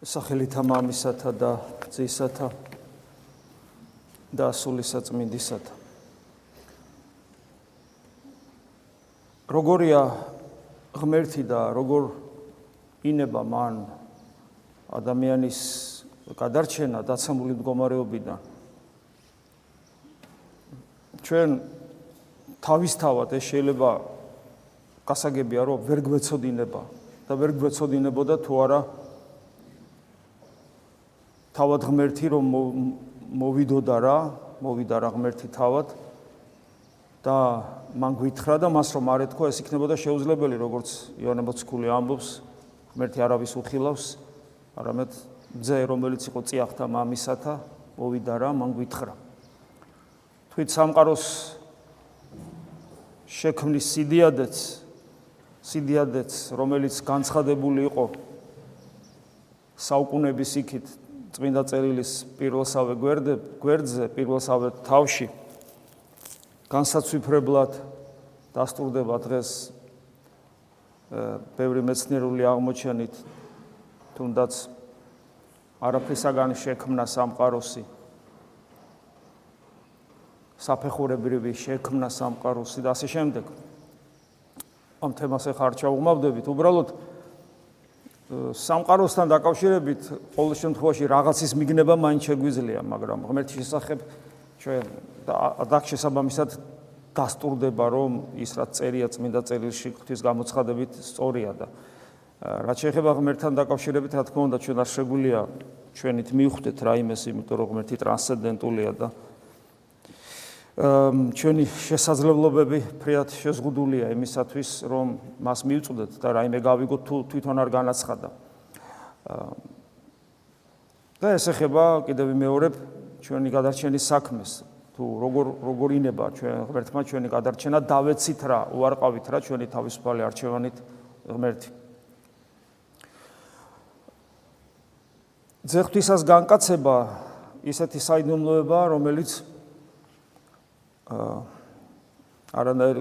სახელითა მამისათა და ძისათა და სულისა წმინდისათა როგორია ღმერთი და როგორ ინება მან ადამიანის გადარჩენა დაცემული მდგომარეობიდან? ჩვენ თავისთავად ეს შეიძლება გასაგებია რომ ვერ გვეცოდინება და ვერ გვეცოდინებოდა თუ არა თავად ღმერთი რომ მოვიდოდა რა, მოვიდა რა ღმერთი თავად და მან გვითხრა და მას რომ არ ეთქვა ეს იქნებოდა შეუძლებელი როგორც იონე მოციქული ამბობს ღმერთი არავის უხილავს არამედ ძე რომელიც იყო წიახთა მამისათა მოვიდა რა მან გვითხრა თვით სამყაროს შექმნის სიდიადეც სიდიადეც რომელიც განცხადებული იყო საუკუნების იქით წმინდა წერილის პირველსავე გვერდზე გვერდზე პირველსავე თავში განსაცვიფრებლად დასტურდება დღეს ბევრი მეცნიერული აღმოჩენით თუნდაც არაფრისაგან შექმნა სამყაროსი. საფეხურებრივი შექმნა სამყაროსი და ასე შემდეგ. ამ თემას ახლა არ ჩავუმავდებით უბრალოდ სამყაროსთან დაკავშირებით ყოველ შემთხვევაში რაღაცის მიგნება მაინც შეგვიძლია, მაგრამ ღმერთის შესახებ ჩვენ და შესაბამისად დასტურდება, რომ ის რაც წერია წმინდა წერილში ღვთის გამოცხადებით სწორია და რაც შეეხება ღმერთთან დაკავშირებით, რა თქმა უნდა, ჩვენ არ შეგვიძლია ჩვენით მივხვდეთ რაიმეს, იმიტომ რომ ღმერთი ტრანსცენდენტულია და ჩვენი შესაძლებლობები ფრიად შეზღუდულია იმისათვის, რომ მას მივწუდეთ და რაიმე გავიგოთ თუ თვითონ არ განაცხადა. და ეს ეხება კიდევ მეორებ ჩვენი გადარჩენის საქმეს. თუ როგორ როგორ ინება ჩვენ ღმერთმა ჩვენი გადარჩენა დავეცით რა, უარყავით რა ჩვენი თავისუფალი არჩევანით ღმერთი. ძეხვთვისას განკაცება ისეთი საიდუმლოება, რომელიც არანაირ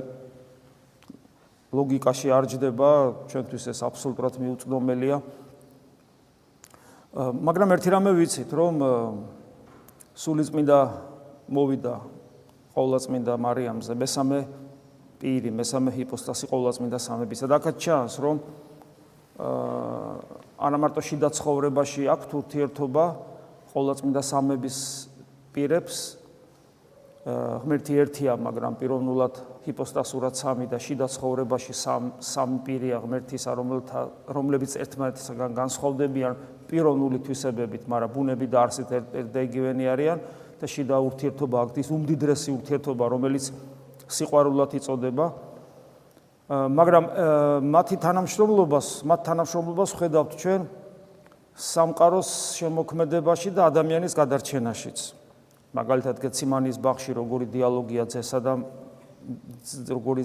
ლოგიკაში არ ჯდება, ჩვენთვის ეს აბსოლუტურად მიუწვდომელია. მაგრამ ერთი რამე ვიცით, რომ სულიწმინდა მოვიდა ყოვლადწმინდა მარიამზე, მესამე პირი, მესამე ჰიპოსტასი ყოვლადწმინდა სამებისა და აქაც ჩანს, რომ აა არა მარტო შიდა ცხოვრებაში აქვს ურთიერთობა ყოვლადწმინდა სამების პირებს, ღმერთი ერთია, მაგრამ პიროვნულად ჰიპოსტასურად სამი და შიდა ცხოვრებაში სამ სამი პირია ღმერთისა, რომელთა რომლებიც ერთმანეთისგან განსხვავდებიან პიროვნული თვისებებით, მაგრამ ბუნები და არსით ერთდაიგივენი არიან და შიდა ურთიერთობა აქტის უმდიდრესი ურთიერთობა, რომელიც სიყვარულად იწოდება. მაგრამ მათი თანამშრომლობას, მათ თანამშრომლობას ხედავთ ჩვენ სამყაროს შემოქმედებაში და ადამიანის გადარჩენაშიც. მაგალითად გეციმანის ბაღში როგორი დიალოგია ძესა და როგორი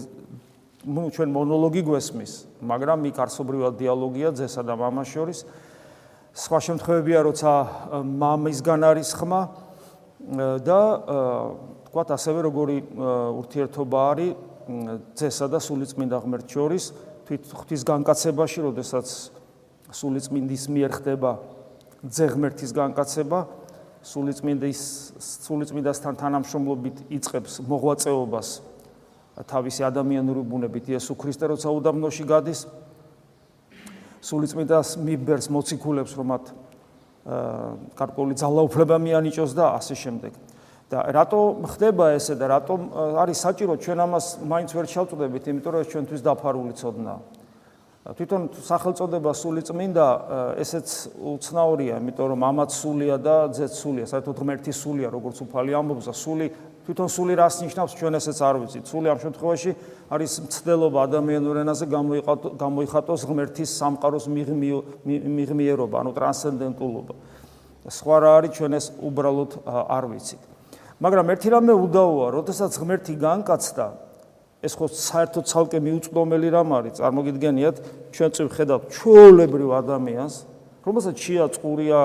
ну ჩვენ მონოლოგი გვესმის მაგრამ იქ არსობრივად დიალოგია ძესა და მამას შორის. სხვა შემთხვევებია როცა მამისგან არის ხმა და თქვათ ასევე როგორი ურთიერთობა არის ძესა და სულიწმინდა ღმერთ შორის. თვით ღვთის განკაცებაში როდესაც სულიწმინდის მიერ ხდება ძე ღმერთის განკაცება სულიწმინდის სულიწმინდასთან თანამშრომლობით იწყებს მოღვაწეობას თავისი ადამიანური ბუნებით იესო ქრისტე როცა უდაბნოში გადის სულიწმინდას მიბერს მოციქულებს რომ მათ კარკული ძალაუფლება მიანიჭოს და ასე შემდეგ. და რატო ხდება ესე და რატო არის საჭირო ჩვენ ამას მაინც ვერ ჩავწდებით იმიტომ რომ ჩვენთვის დაფარული ცოდნა თვითონ სახელწოდება სული წმინდა ესეც უცნაურია, იმიტომ რომ ამაც სულია და ძეც სულია, საერთოდ ღმერთი სულია, როგორც უფალი ამბობს და სული თვითონ სული რას ნიშნავს ჩვენ ესეც არ ვიცით. სული ამ შემთხვევაში არის მცდელობა ადამიანურ ენაზე გამოიხატოს ღმერთის სამყაროს მიღმიერობა, ანუ ტრანსცენდენტულობა. სხვა რა არის ჩვენ ეს უბრალოდ არ ვიცით. მაგრამ ერთი რამე უდაოა, როდესაც ღმერთი განკაცდა ეს ხო საერთოდ ცალკე მიუწვდომელი რამ არის? წარმოგიდგენიათ ჩვენ წინ ხედავთ ჩვეულებრივ ადამიანს რომელსაც ჩია წყურია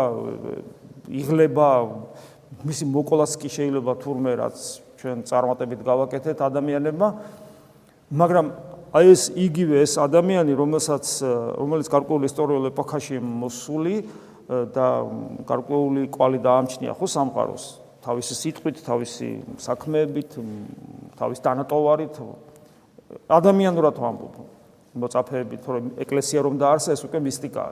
იღლება მისი მოკოლას კი შეიძლება თურმე რაც ჩვენ წარმატებით გავაკეთეთ ადამიანებმა მაგრამ აი ეს იგივე ეს ადამიანი რომელსაც რომელიც გარკვეული ისტორიულ ეპოქაში მოსული და გარკვეული კვალი დაამჩნია ხო სამყაროს? თავისი სიტყვით, თავისი საქმეებით, თავის დანატოვარით ადამიანურად ვამბობ. მოწაფეებით, რომ ეკლესია რომ დაარსა, ეს უკვე მისტიკაა.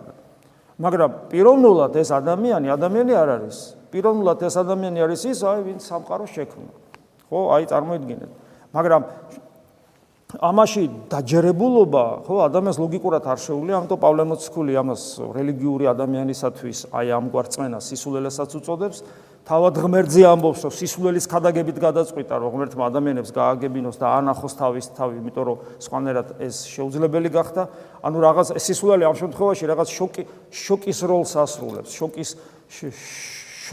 მაგრამ პიროვნულად ეს ადამიანი, ადამიანი არ არის. პიროვნულად ეს ადამიანი არის ის, აი, ვინც სამყაროს შექმნა. ხო, აი წარმოიდგინეთ. მაგრამ ამაში დაჯერებულობა, ხო, ადამიანს ლოგიკურად არ შეუძლია, ამიტომ პავლე მოციქული ამას რელიგიური ადამიანისათვის აი ამგვარ წმენას სისულელესაც უწოდებს. თავად ღმერთზე ამბობს, რომ სისულელის ხადაგებით გადაწყვიტა, რომ ღმერთმა ადამიანებს გააგებინოს და ანახოს თავის თავი, იმიტომ რომ სხვანაირად ეს შეუძლებელი გახდა. ანუ რაღაც სისულელი ამ შემთხვევაში რაღაც შოკი შოკის როლს ასრულებს, შოკის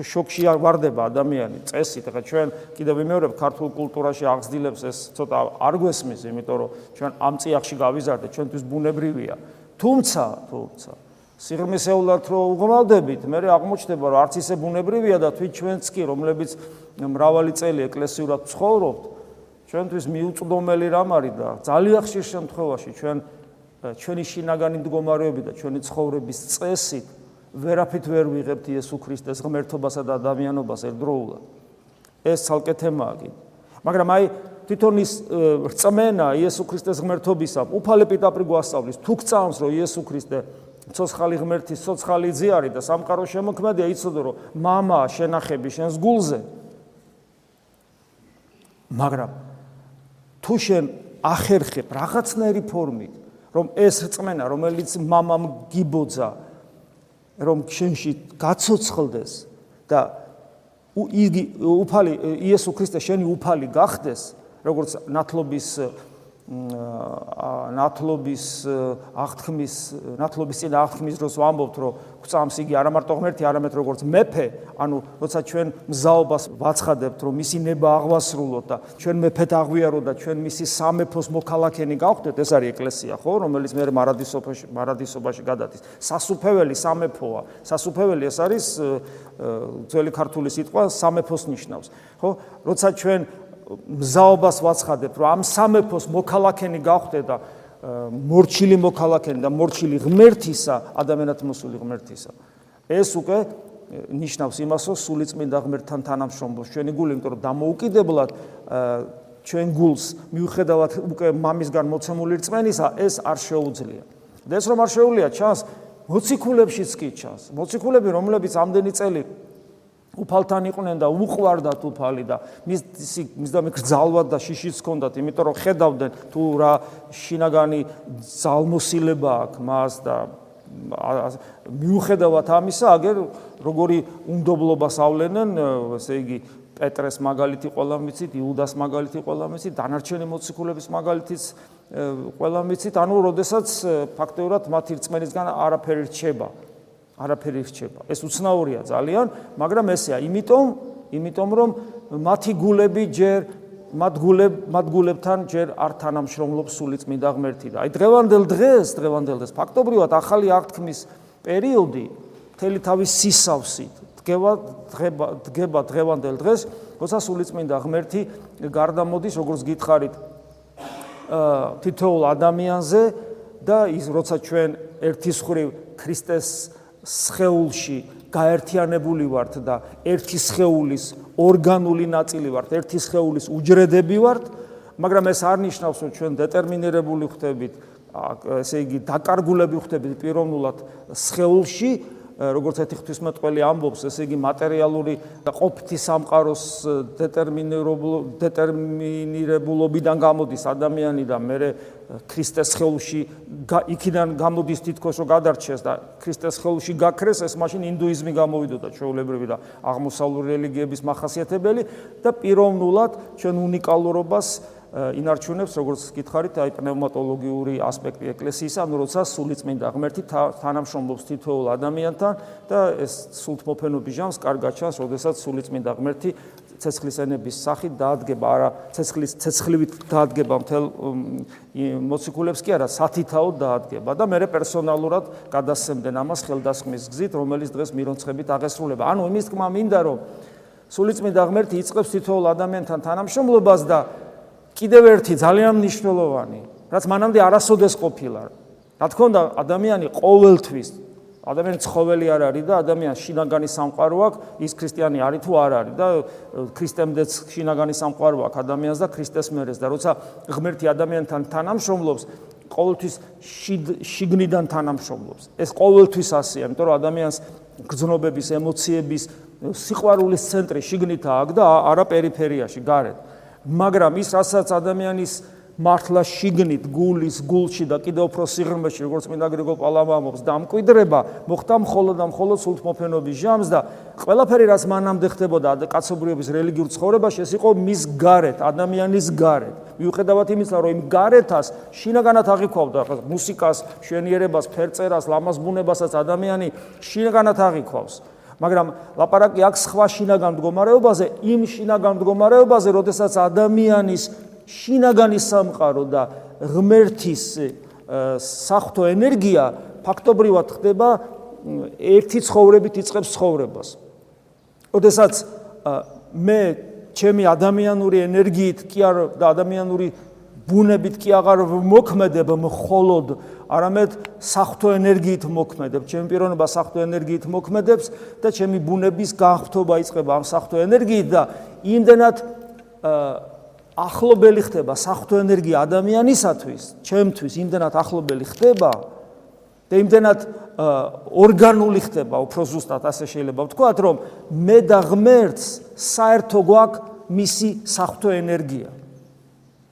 შოკში არ واردება ადამიანი წესით. ახლა ჩვენ კიდევ ვიმეორებ ქართულ კულტურაში აღზდილებს ეს ცოტა არ გვესმის, იმიტომ რომ ჩვენ ამ წიაღში გავიზარდეთ, ჩვენთვის ბუნებრივია. თუმცა, თუმცა სიღრმისეულად რო უღრმავდებით, მე აღმოჩნდება, რომ არც ისე ბუნებრივია და თვით ჩვენც კი, რომლებიც მრავალი წელი ეკლესიურად ცხოვრობთ, ჩვენთვის მიუწვდომელი რამ არის და ძალიან ხშირ შემთხვევაში ჩვენ ჩვენი შინაგანი მდგომარეობით და ჩვენი ცხოვრების წესით ვერაფრით ვერ ვიღებთ იესო ქრისტეს ღმერთობასა და ადამიანობას ერთდროულად. ეს ცალკე თემაა კი. მაგრამ აი თვითონ ის რწმენა იესო ქრისტეს ღმერთობისა უფალე პიტაპრი გვასწავლის თუ გწამს რომ იესო ქრისტე ცოცხალი ღმერთის ცოცხალი ძიარი და სამყარო შემოქმედია იცოდო რომ мама შენახები შენს გულზე მაგრამ თუ შენ ახერხებ რაღაცნაირი ფორმით რომ ეს რწმენა რომელიც мамам გიბოძა რომ შენში გაცოცხლდეს და იგი უფალი იესო ქრისტე შენი უფალი გახდეს როგორც ნათლობის ნათლობის აღთქმის ნათლობის წინ აღთქმის დროს ვამბობთ რომ გვწამს იგი არა მარტო ღმერთი არამედ როგორც მეფე ანუ როცა ჩვენ მზაობას ვაცხადებთ რომ მისი ნება აღვასრულოთ და ჩვენ მეფეთ აღვიაროთ და ჩვენ მისი სამეფოს მოქალაქენი გავხდეთ ეს არის ეკლესია ხო? რომელიც მე მარადისობაში მარადისობაში გადადის. სასუფეველი სამეფოა. სასუფეველი ეს არის ძველი ქართული სიტყვა სამეფოს ნიშნავს ხო? როცა ჩვენ მზაობას ვაცხადებთ, რომ ამ სამეფოს მოქალაქენი გავხდე და მორჩილი მოქალაქენი და მორჩილი ღმერთისა, ადამიანად მოსული ღმერთისა. ეს უკვე ნიშნავს იმას, რომ სულიწმინდა ღმერთთან თანამშრომლობს ჩვენი გული, იმიტომ რომ დამოუკიდებლად ჩვენ გულს მიუხედავად უკვე მამისგან მოცემული რწმენისა, ეს არ შეუძლია. და ეს რომ არ შეუძლია, ჩანს მოციქულებშიც კი ჩანს. მოციქულები, რომლებიც ამდენი წელი უფალთან იყვნენ და უყვარდათ უფალი და მის მის და მიგზალვად და შიშიც ჰქონდათ, იმიტომ რომ ხედავდნენ თუ რა შინაგანი ძალმოსილება აქვს მას და მიუხედავად ამისა, აგერ როგორი უნდობლობას ავლენენ, ესე იგი პეტრეს მაგალითი ყველა მიცით, იუდას მაგალითი ყველა მიცით, დანარჩენი მოციქულების მაგალითიც ყველა მიცით, ანუ როდესაც ფაქტობრივად მათი რწმენისგან არაფერი რჩება. არაფერი რჩება. ეს უცნაურია ძალიან, მაგრამ ესეა, იმიტომ, იმიტომ რომ მათი გულები ჯერ მათ გულებ მათ გულებთან ჯერ არ თანამშრომლობს სულიწმიდა ღმერთი და აი დღევანდელ დღეს, დღევანდელ დღეს ფაქტობრივად ახალი აღთქმის პერიოდი მთელი თავის სისავსით დგება დგება დგება დღევანდელ დღეს, როცა სულიწმიდა ღმერთი გარდამოდის, როგორც გითხარით, თითოეულ ადამიანზე და ის როცა ჩვენ ერთის ხრივ ქრისტეს სხეულში გაერთიანებული ვართ და ერთი სხეულის ორგანული ნაწილი ვართ, ერთი სხეულის უჯრედები ვართ, მაგრამ ეს არ ნიშნავს, რომ ჩვენ დეტერმინირებული ხდებით, ესე იგი, დაკარგულები ხდებით პიროვნულად სხეულში, როგორც ერთი ღვთისმეტყველი ამბობს, ესე იგი მატერიალური ყოფთი სამყაროს დეტერმინირებულობიდან გამოდის ადამიანი და მე ქრისტეს ხელში იქიდან გამოდის თითქოს რომ გადარჩეს და ქრისტეს ხელში გაქრეს, ეს მაშინ ინდუიზმი გამოვიდოდა ჩვეულებრივი და აღმოსავლური რელიგიების מחასიათებელი და პიროვნულად ჩვენ უნიკალურობას ინარჩუნებს როგორც გითხარით აი პნევმატოლოგიური ასპექტი ეკლესიის ანუ როცა სულიწმინდა ღმერთი თანამშრომლობს თითოეულ ადამიანთან და ეს სულთმოფენობის ჟამს კარგად ჩანს როდესაც სულიწმინდა ღმერთი ცეცხლისენების სახით დაადგება არა ცეცხლის ცეცხლივით დაადგება მთელ მოციქულებს კი არა სათითაოდ დაადგება და მე პერსონალურად გადასცემდნენ ამას ხელდასხმის გზით რომელიც დღეს მირონცხებით აღესრულება. ანუ იმის თქმა მინდა რომ სულიწმინდა ღმერთი იწყებს თითოეულ ადამიანთან თანამშრომლობას და კიდევ ერთი ძალიან მნიშვნელოვანი, რაც მანამდე არასოდეს ყოფილა. რა თქმა უნდა, ადამიანი ყოველთვის ადამიანი ცხოველი არ არის და ადამიანს შინაგანი სამყარო აქვს, ის ქრისტიანი არის თუ არ არის და ქრისტემდეც შინაგანი სამყარო აქვს ადამიანს და ქრისტეს მერეს და როცა ღმერთი ადამიანთან თანამშრომლობს, ყოველთვის შიგნიდან თანამშრომლობს. ეს ყოველთვის ასეა, იმიტომ რომ ადამიანს გრძნობების, ემოციების, სიყვარულის ცენტრი შიგნითაა აქ და არა პერიფერიაში, გარეთ. მაგრამ ის რასაც ადამიანის მართლა შიგნით გულის გულში და კიდევ უფრო სიღრმეში როგორც მინდა გრიგოლ პალამამობს დამკვიდრება მოხდა მხოლოდ და მხოლოდ სულთმოფენობის ჟამს და ყველაფერი რაც მანამდე ხდებოდა კაცობრიობის რელიგიურ ცხოვრებაში ეს იყო მის გარეთ ადამიანის გარეთ. მიუხედავად იმისა რომ იმ გარეთას შინაგანად აღიქვავდა მუსიკას შვენიერებას ფერწერას ლამაზ ბუნებასაც ადამიანი შინაგანად აღიქვავს მაგრამ ლაპარაკი აქ სხვა შინაგან მდგომარეობაზე იმ შინაგან მდგომარეობაზე როდესაც ადამიანის შინაგანი სამყარო და ღმერთის საფრთხო ენერგია ფაქტობრივად ხდება ერთი ცხოვრებით იწყებს ცხოვრებას. ოდესაც მე ჩემი ადამიანური ენერგიით კი არ და ადამიანური ბუნებით კი აღარ მოქმედებ მხოლოდ არამედ საფრთხო ენერგიით მოქმედებ. ჩემი პიროვნება საფრთხო ენერგიით მოქმედებს და ჩემი ბუნების განხთობა იწყება ამ საფრთხო ენერგიით და იმდენად აა ახლობელი ხდება საფრთხო ენერგია ადამიანისათვის, ჩემთვის იმდენად ახლობელი ხდება და იმდენად ორგანული ხდება, უფრო ზუსტად ასე შეიძლება ვთქვათ, რომ მე და ღმერთს საერთო გვაქვს მისი საფრთხო ენერგია.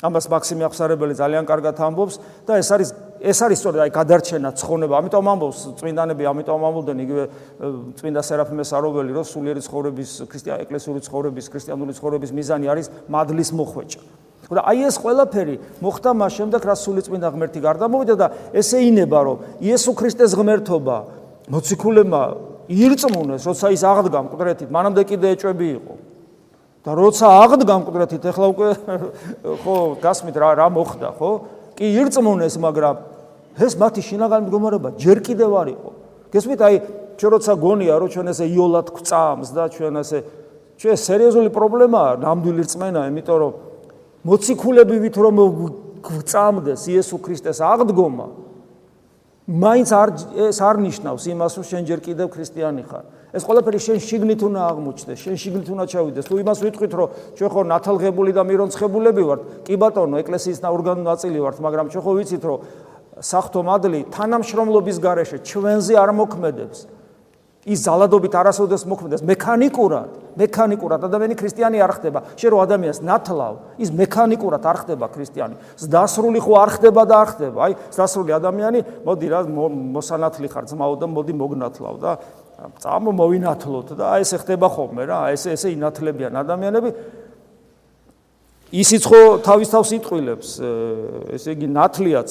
ამას მაქსიმე ახსარებელი ძალიან კარგად ამბობს და ეს არის ეს არის სწორედ აი გადარჩენა ცხონება. ამიტომ ამბობს წმინდანები, ამიტომ ამბობდნენ იგივე წმინდა სერაფიმე საროველი, რომ სულიერი ცხოვრების, ქრისტიან ეკლესიური ცხოვრების, ქრისტიანული ცხოვრების მიზანი არის მადლის მოხვეჭა. და აი ეს ყველაფერი მოხდა მას შემდეგ, რაც სული წმინდა ღმერთი გარდამოვიდა და ესე ინება, რომ იესო ქრისტეს ღმერთობა მოციქულებმა ირწმუნეს, როცა ის აღდგა მკვდრეთით, მანამდე კიდე ეჭვები იყო. და როცა აღდგა მკვდრეთით, ეხლა უკვე ხო გასმით რა რა მოხდა, ხო? კი ირწმუნეს, მაგრამ ეს მათი შინაგანი მდგომარეობა ჯერ კიდევ არ იყო. გესმით, აი, ჩვენ როცა გონია, რომ ჩვენ ესე იოლად გვწამს და ჩვენ ესე ჩვენ სერიოზული პრობლემაა ნამდვილი რწმენა, იმიტომ რომ მოციქულები ვით რომ გვწამდეს იესო ქრისტეს აღდგომა, მაინც არ ეს არ ნიშნავს იმას, რომ შენ ჯერ კიდევ ქრისტიანი ხარ. ეს ყველაფერი შენ შიგნით უნდა აღმოჩნდეს, შენ შიგნით უნდა ჩავიდეს. თუ იმას ვიტყვით, რომ ჩვენ ხო ნათალღებული და მირონცხებულები ვართ, კი ბატონო, ეკლესიის ორგანო ნაწილი ვართ, მაგრამ ჩვენ ხო ვიცით, რომ სახთო მადლი თანამშრომლობის გარეშე ჩვენზე არ მოქმედებს. ის ზალადობით არასოდეს მოქმედებს მექანიკურად, მექანიკურად ადამიანი ქრისტიანი არ ხდება. შენ რო ადამიანს ნათლავ, ის მექანიკურად არ ხდება ქრისტიანი. ზდასრული ხო არ ხდება და არ ხდება. აი, ზდასრული ადამიანი, მოდი რა მოსანათლი ხარ ძმაო და მოდი მოგნათლავ და წამ მოვინათლოთ და აი ესე ხდება ხოლმე რა, ესე ესე ინათლებიან ადამიანები. ისიც ხო თავის თავს იტყვილებს, э, ესე იგი ნათლიაც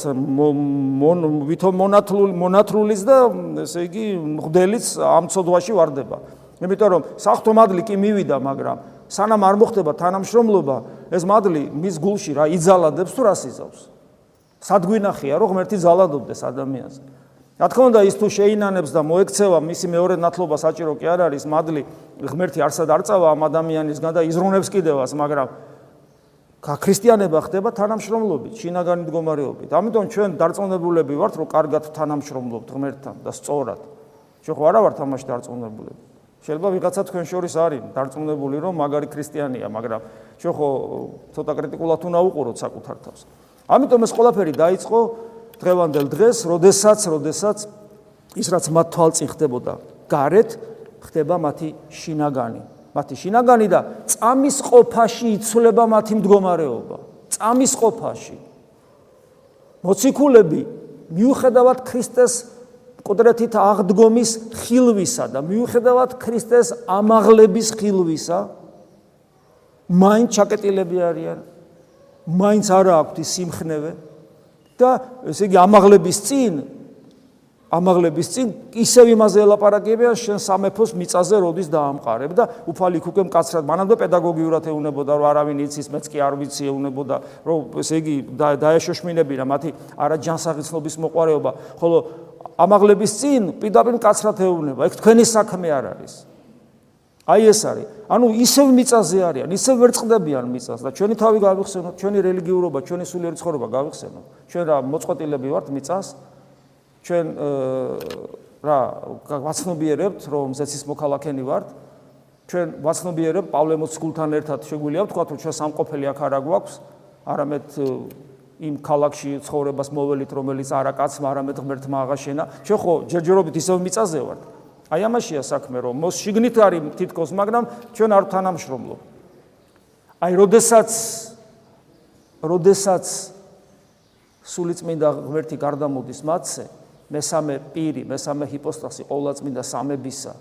ვითომ მონათლული მონათლულიც და ესე იგი მღდელიც ამ ცოდვაში واردება. იმიტომ რომ სახთო მადლი კი მივიდა, მაგრამ სანამ არ მოხდება თანამშრომლობა, ეს მადლი მის გულში რა იძალადებს თუ რას იზავს. სადგინახია რომ ღმერთი ზალადობდეს ადამიანზე. რა თქმა უნდა, ის თუ შეინანებს და მოექცევა მისი მეორე ნათლობა საჭირო კი არ არის, მადლი ღმერთი არსად არ წავა ამ ადამიანისგან და იზრუნებს კიდევაც, მაგრამ ქრისტიანება ხდება თანამშრომლობით, შინაგანი მდგომარეობით. ამიტომ ჩვენ დარწმუნებულები ვართ, რომ კარგად თანამშრომლობთ ღმერთთან და სწორად. ჩვენ ხო არა ვართ ამაში დარწმუნებულები. შეიძლება ვიღაცა თქვენ შორის არის დარწმუნებული, რომ მაგარი ქრისტიანია, მაგრამ ჩვენ ხო ცოტა კრიტიკულად უნდა უყუროთ საკუთარ თავს. ამიტომ ეს ყველაფერი დაიწყო დღევანდელ დღეს, როდესაც, როდესაც ის რაც მათ თვალწინ ხდებოდა, გარეთ ხდება მათი შინაგანი. მათი შინაგანი და წამის ყოფაში იცვლება მათი მდგომარეობა. წამის ყოფაში. მოციქულები მიუხედავად ქრისტეს ყუდრეთით აღდგომის ხილვისა და მიუხედავად ქრისტეს ამაღლების ხილვისა, მაინც ჩაკეტილები არიან. მაინც არა აქვთ ის სიმხნევე. და ესე იგი ამაღლების წინ ამაღლების წინ ისევ იმაზე ელაპარაკებიან შენ სამეფოს მიწაზე როდის დაამყარებ და უფალი ქუქემ კაცრად მანამდე პედაგოგიურად ეუნებოდა რომ არავინ იცის მეც კი არ ვიცი ეუნებოდა რომ ესე იგი დაეშოშმინებინა მათი არა ჯანსაღიცნობის მოყარეობა ხოლო ამაღლების წინ პირდაპირ კაცრად ეუნება ეგ თქვენი საქმე არ არის აი ეს არის. ანუ ისევ მიწაზე არიან, ისევ ვერ წდებიან მიწას და ჩვენი თავი გავიხსენოთ, ჩვენი რელიგიურობა, ჩვენი სულიერი ცხოვრება გავიხსენოთ. ჩვენ რა მოწყოტილები ვართ მიწას? ჩვენ რა ვაცნობიერებთ რომ ზეცის მოქალაქენი ვართ. ჩვენ ვაცნობიერებთ პავლე მოციქულთან ერთად შეგვიძლია ვთქვა რომ ჩვენ სამყოფელი აქ არა გვაქვს არამედ იმ ქალაქში ცხოვრებას მოველით რომელიც არა კაცმა არამედ ღმერთმა აღაშენა. ჩვენ ხო ჯერჯერობით ისევ მიწაზე ვართ. აი ამაშია საქმე რომ მოს შიგნით არის თითქოს მაგრამ ჩვენ არ თანამშრომლობ. აი როდესაც როდესაც სულიწმინდა ღმერთი გარდამოდის მათზე მესამე პირი, მესამე ჰიპოსტასი ყოვლადწმინდა სამებისა,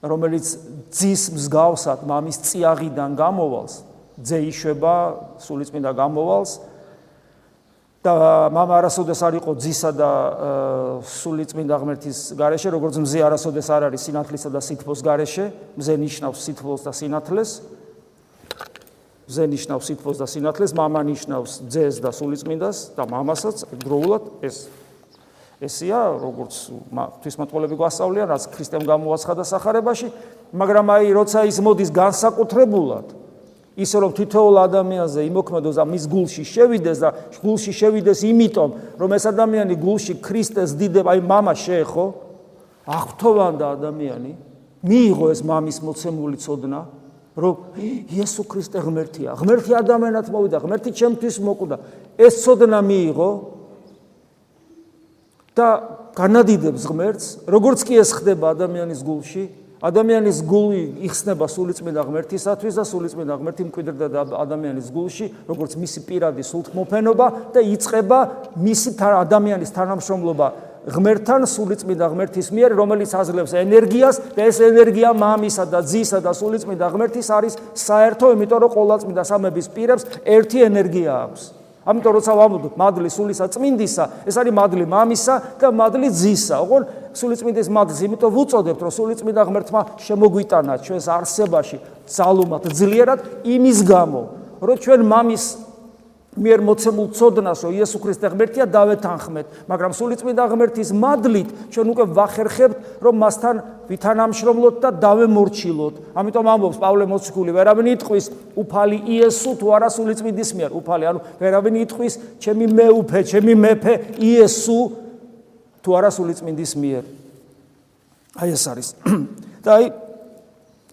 რომელიც ძის მსგავსად მამის წიაღიდან გამოვალს, ძე იშვება სულიწმინდა გამოვალს და мама არასოდეს არ იყო ძისა და სულიწმინდა ღმერთის გარეშე, როგორც მზე არასოდეს არ არის სინათლისა და სითბოს გარეშე, მზე ნიშნავს სითბოს და სინათლეს. მზე ნიშნავს სითბოს და სინათლეს, мама ნიშნავს ძეს და სულიწმინდას და მამასაც დროულად ეს ესია როგორც ღვთისმოწყალები გვასწავლიან რაც ქრისტემ გამოაცხადა სახარებაში მაგრამ აი როცა ის მოდის განსაკუთრებულად ისე რომ თითოეულ ადამიანზე იმოქმედოს და მის გულში შევიდეს და გულში შევიდეს იმიტომ რომ ეს ადამიანი გულში ქრისტეს დიდება აი мама შეეხო აღთოვანდა ადამიანი მიიღო ეს მამის მოცემული წოდნა რომ იესო ქრისტე ღმერთია ღმერთი ადამიანად მოვიდა ღმერთი ჩემთვის მოკვდა ეს წოდნა მიიღო და განადიდებს ღმერთს, როგორც კი ეს ხდება ადამიანის გულში, ადამიანის გული იხსნება სულიწმინდა ღმერთისათვის და სულიწმინდა ღმერთი მკვიდრდება ადამიანის გულში, როგორც მისი პირადი სულთმოფენობა და იწება მისი ადამიანის თანამშრომლობა ღმერთთან სულიწმინდა ღმერთის მიერ, რომელიც აძლევს ენერგიას და ეს ენერგია მამისა და ძისა და სულიწმინდა ღმერთის არის საერთო, იმიტომ რომ ყოვლადწმინდა სამების პირებს ერთი ენერგია აქვს. ამიტომ როცა ვამბობ მადლი სულისა წმინდისა, ეს არის მადლი მამისა და მადლი ძისა. ოღონ სულიწმინდის მადლს იმიტომ ვუწოდებთ, რომ სულიწმინდა ღმერთმა შემოგვიტანა ჩვენს არსებაში ძალუმად ძლიერად იმის გამო, რომ ჩვენ მამის მიერ მოცემულ წოდნას, რომ იესო ქრისტე ღმერთია დავეთანხმეთ, მაგრამ სულიწმინდა ღმერთის მადლით ჩვენ უკვე ვახერხებთ, რომ მასთან ვითანამშრომლოთ და დავემორჩილოთ. ამიტომ ამბობს პავლე მოციქული, ვერავინ იტყვის უფალი იესო თუ არა სულიწმინდის მიერ, უფალი, ანუ ვერავინ იტყვის ჩემი მეუფე, ჩემი მეფე იესო თუ არა სულიწმინდის მიერ. აი ეს არის. და აი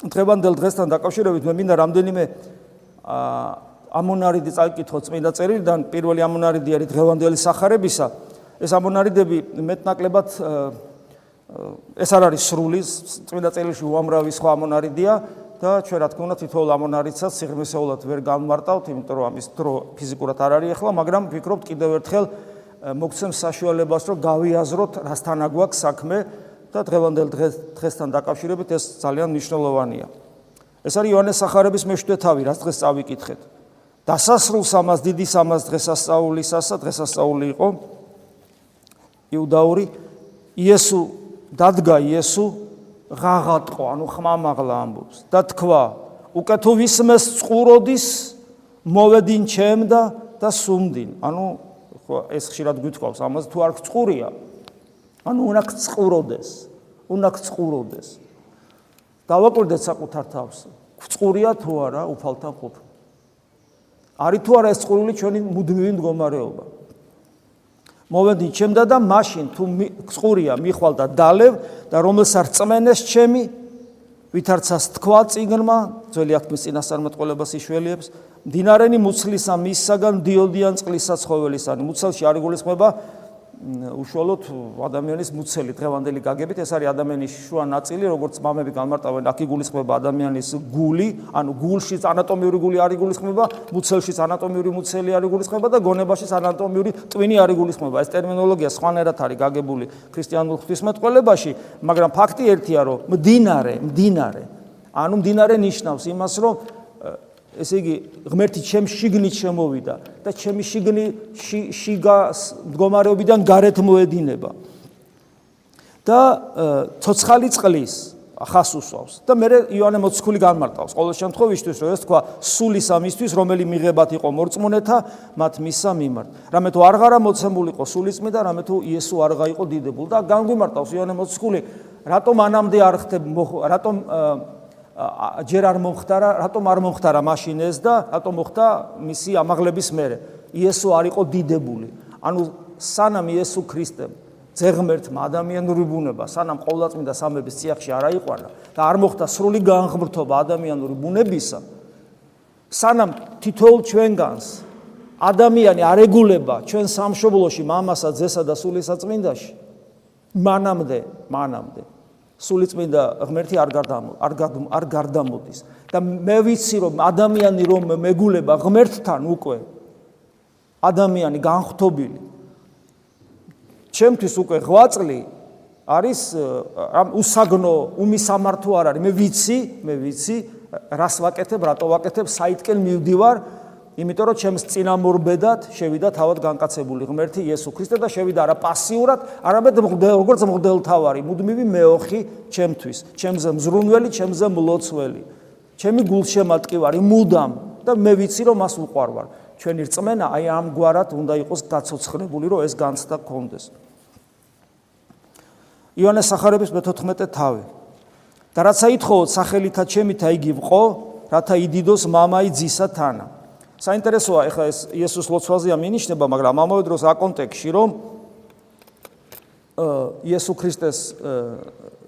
დღევანდელ დღესთან დაკავშირებით მე მინდა რამდენიმე აა ამონარიდი წაკითხო წმინდა წერილიდან პირველი ამონარიდი არის დღევანდელი სახარებისა. ეს ამონარიდები მეტნაკლებად ეს არ არის სრული წმინდა წერილში უამრავი სხვა ამონარიდია და ჩვენ რა თქმა უნდა თითოეულ ამონარიდსაც სიღრმისეულად ვერ გამმარტავთ იმიტომ რომ ამის დრო ფიზიკურად არ არის ახლა მაგრამ ვფიქრობთ კიდევ ერთხელ მოგცემს საშუალებას რომ გავიაზროთ რასთან აგვაქვს საქმე და დღევანდელ დღესთან დაკავშირებით ეს ძალიან მნიშვნელოვანია. ეს არის იოანეს სახარების მეშვიდე თავი რაც დღეს წავიკითხეთ დასასრულს ამას დიდი სამას დღესასწაულისასა დღესასწაული იყო იუდაური იესო დადგა იესო ღაღატყო ანუ ხმამაღლა ამბობს და თქვა უკე თუ ვისმეს წყუროდის მოვე딘 ჩემ და და სუმდინ. ანუ ეს ხშირად გვითხოვს ამას თუ არ წყურია ანუ უნდა წყუროდეს უნდა წყუროდეს. დავაკვირდეთ საკუთარ თავს. წყურია თუ არა უფალთან ყოფნა არის თუ არა ეს წყურული ჩვენი მუდმივი მდგომარეობა. მოვედი ჩემდა და მაშინ თუ წყურია მიხვალ და დალევ და რომელსაც რწმენეს ჩემი ვითარცას თქვა წიგნმა ძველი აქტმის წინასწარმეტყველებას იშველიებს დინარენი მუცლისა მისსაგან დიოდიან წყლისა ცხოველისანი მუცელში არ იგულისხმება უშუალოდ ადამიანის მუცელი დღევანდელი გაგებით ეს არის ადამიანის შუა ნაწილი როგორც მამები განმარტავენ აქ იგულისხმება ადამიანის გული ანუ გულშიც ანატომიური გული არ იგულისხმება მუცელშიც ანატომიური მუცელი არ იგულისხმება და გონებაშიც ანატომიური ტვინი არ იგულისხმება ეს ტერმინოლოგია სხვანაირად არის გაგებული ქრისტიანულ ღვთისმეტყველებაში მაგრამ ფაქტი ერთია რომ მდინარე მდინარე ანუ მდინარე ნიშნავს იმას რომ ესე იგი ღმერთი ჩემ შიგნით შემოვიდა და ჩემი შიგნი შიგა მდგომარეობიდან გარეთ მოედინება. და ცოცხალი წყლის ხას უსვავს და მე იოანე მოციქული განმარტავს. ყოველ შემთხვევაში რომ ეს თქვა სულის ამისთვის რომელი მიღებათ იყო მორწმუნეთა მათ მისა მიმართ. რამე თუ არღარა მოცემული იყო სულის მიდა რამე თუ იესო არ გაიყო დიდებული და განგვიმარტავს იოანე მოციქული რატომ ანამდე არ ხდებ რატომ ჯერ არ მომხდარა, რატომ არ მომხდარა მაშინ ეს და რატომ მოხდა მისი ამაღლების მერე? იესო არ იყო დიდებული. ანუ სანამ იესო ქრისტემ ზეღმერთმა ადამიანური ბუნება სანამ ყოვლადწმინდა სამების წიაღში არ აიყვანა და არ მოხდა სრული განღმრთობა ადამიანური ბუნებისა სანამ თითოეულ ჩვენგანს ადამიანი არეგულება ჩვენ სამშობლოში მამასა ძესა და სულისაწმინდაში მანამდე მანამდე სულიწმინდა ღმერთი არ გარდამო არ არ გარდამოდის. და მე ვიცი რომ ადამიანი რომ მეგულება ღმერთთან უკვე ადამიანი განხთობილი ჩემთვის უკვე ღვაწლი არის ამ უსაგნო უმისამართო არ არის. მე ვიცი მე ვიცი რას ვაკეთებ რატო ვაკეთებ საითკენ მივდივარ იმიტომ რომ ჩემს წინამორბედად შევიდა თავად განკაცებული ღმერთი იესო ქრისტე და შევიდა არა პასიურად, არამედ როგორც მღვდელთავარი, მუდმივი მეოხი ჩემთვის, ჩემზე მზრუნველი, ჩემზე მლოცველი. ჩემი გულშემატკივარი მუდამ და მე ვიცი რომ მას უყვარვარ. ჩვენი რწმენა აი ამგვარად უნდა იყოს გაცოცხლებული, რომ ეს განცდა გქონდეს. იონეს სახარების მე-14 თავი. და რაც აითხოვოთ სახელითა ჩემითა იგი ვყო, რათა იდიდოს მამაი ძისა თანა. საინტერესოა ეხლა ეს იესოს ლოცვაზეა მინიშნება, მაგრამ ამავე დროს აკონტექსში რომ იესო ქრისტეს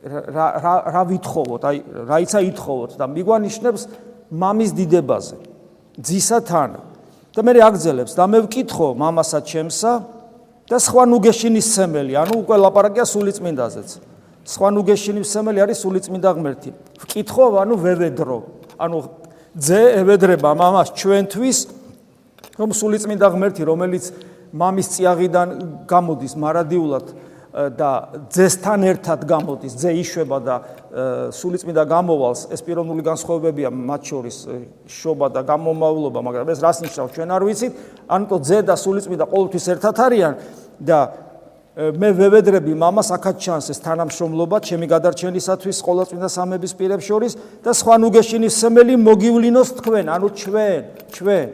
რა რა რა ვითხოვოთ, აი რაიცა ითხოვოთ და მიგვანიშნებს მამის დიდებაზე, ძისა თან. და მე აგძელებს და მე ვკითხო მამასა ჩემსა და სხვა ნუგეშინის სემელი, ანუ უკვე ლაპარაკია სულიწმინდაზეც. სხვა ნუგეშინის სემელი არის სულიწმინდა ღმერთი. ვკითხო, ანუ ვევედრო. ანუ ძე ევედრება მამას ჩვენთვის რომ სულიწმინდა ღმერთი რომელიც მამის წიაღიდან გამოდის მარადიულად და ძესთან ერთად გამოდის ძე იშვება და სულიწმინდა გამოვალს ეს პიროვნული განსხვავებებია მათ შორის შობა და გამომავლობა მაგრამ ეს რას ნიშნავს ჩვენ არ ვიცით ანუ ძე და სულიწმინდა ყოველთვის ერთად არიან და მე ვევედრები მამას ახაც ჩანს ეს თანამშრომლობა ჩემი გადარჩენისათვის ყოლაწმინდა სამების პირებს შორის და სხვა ნუგეშინის სემელი მოგივლინოს თქვენ ანუ ჩვენ ჩვენ.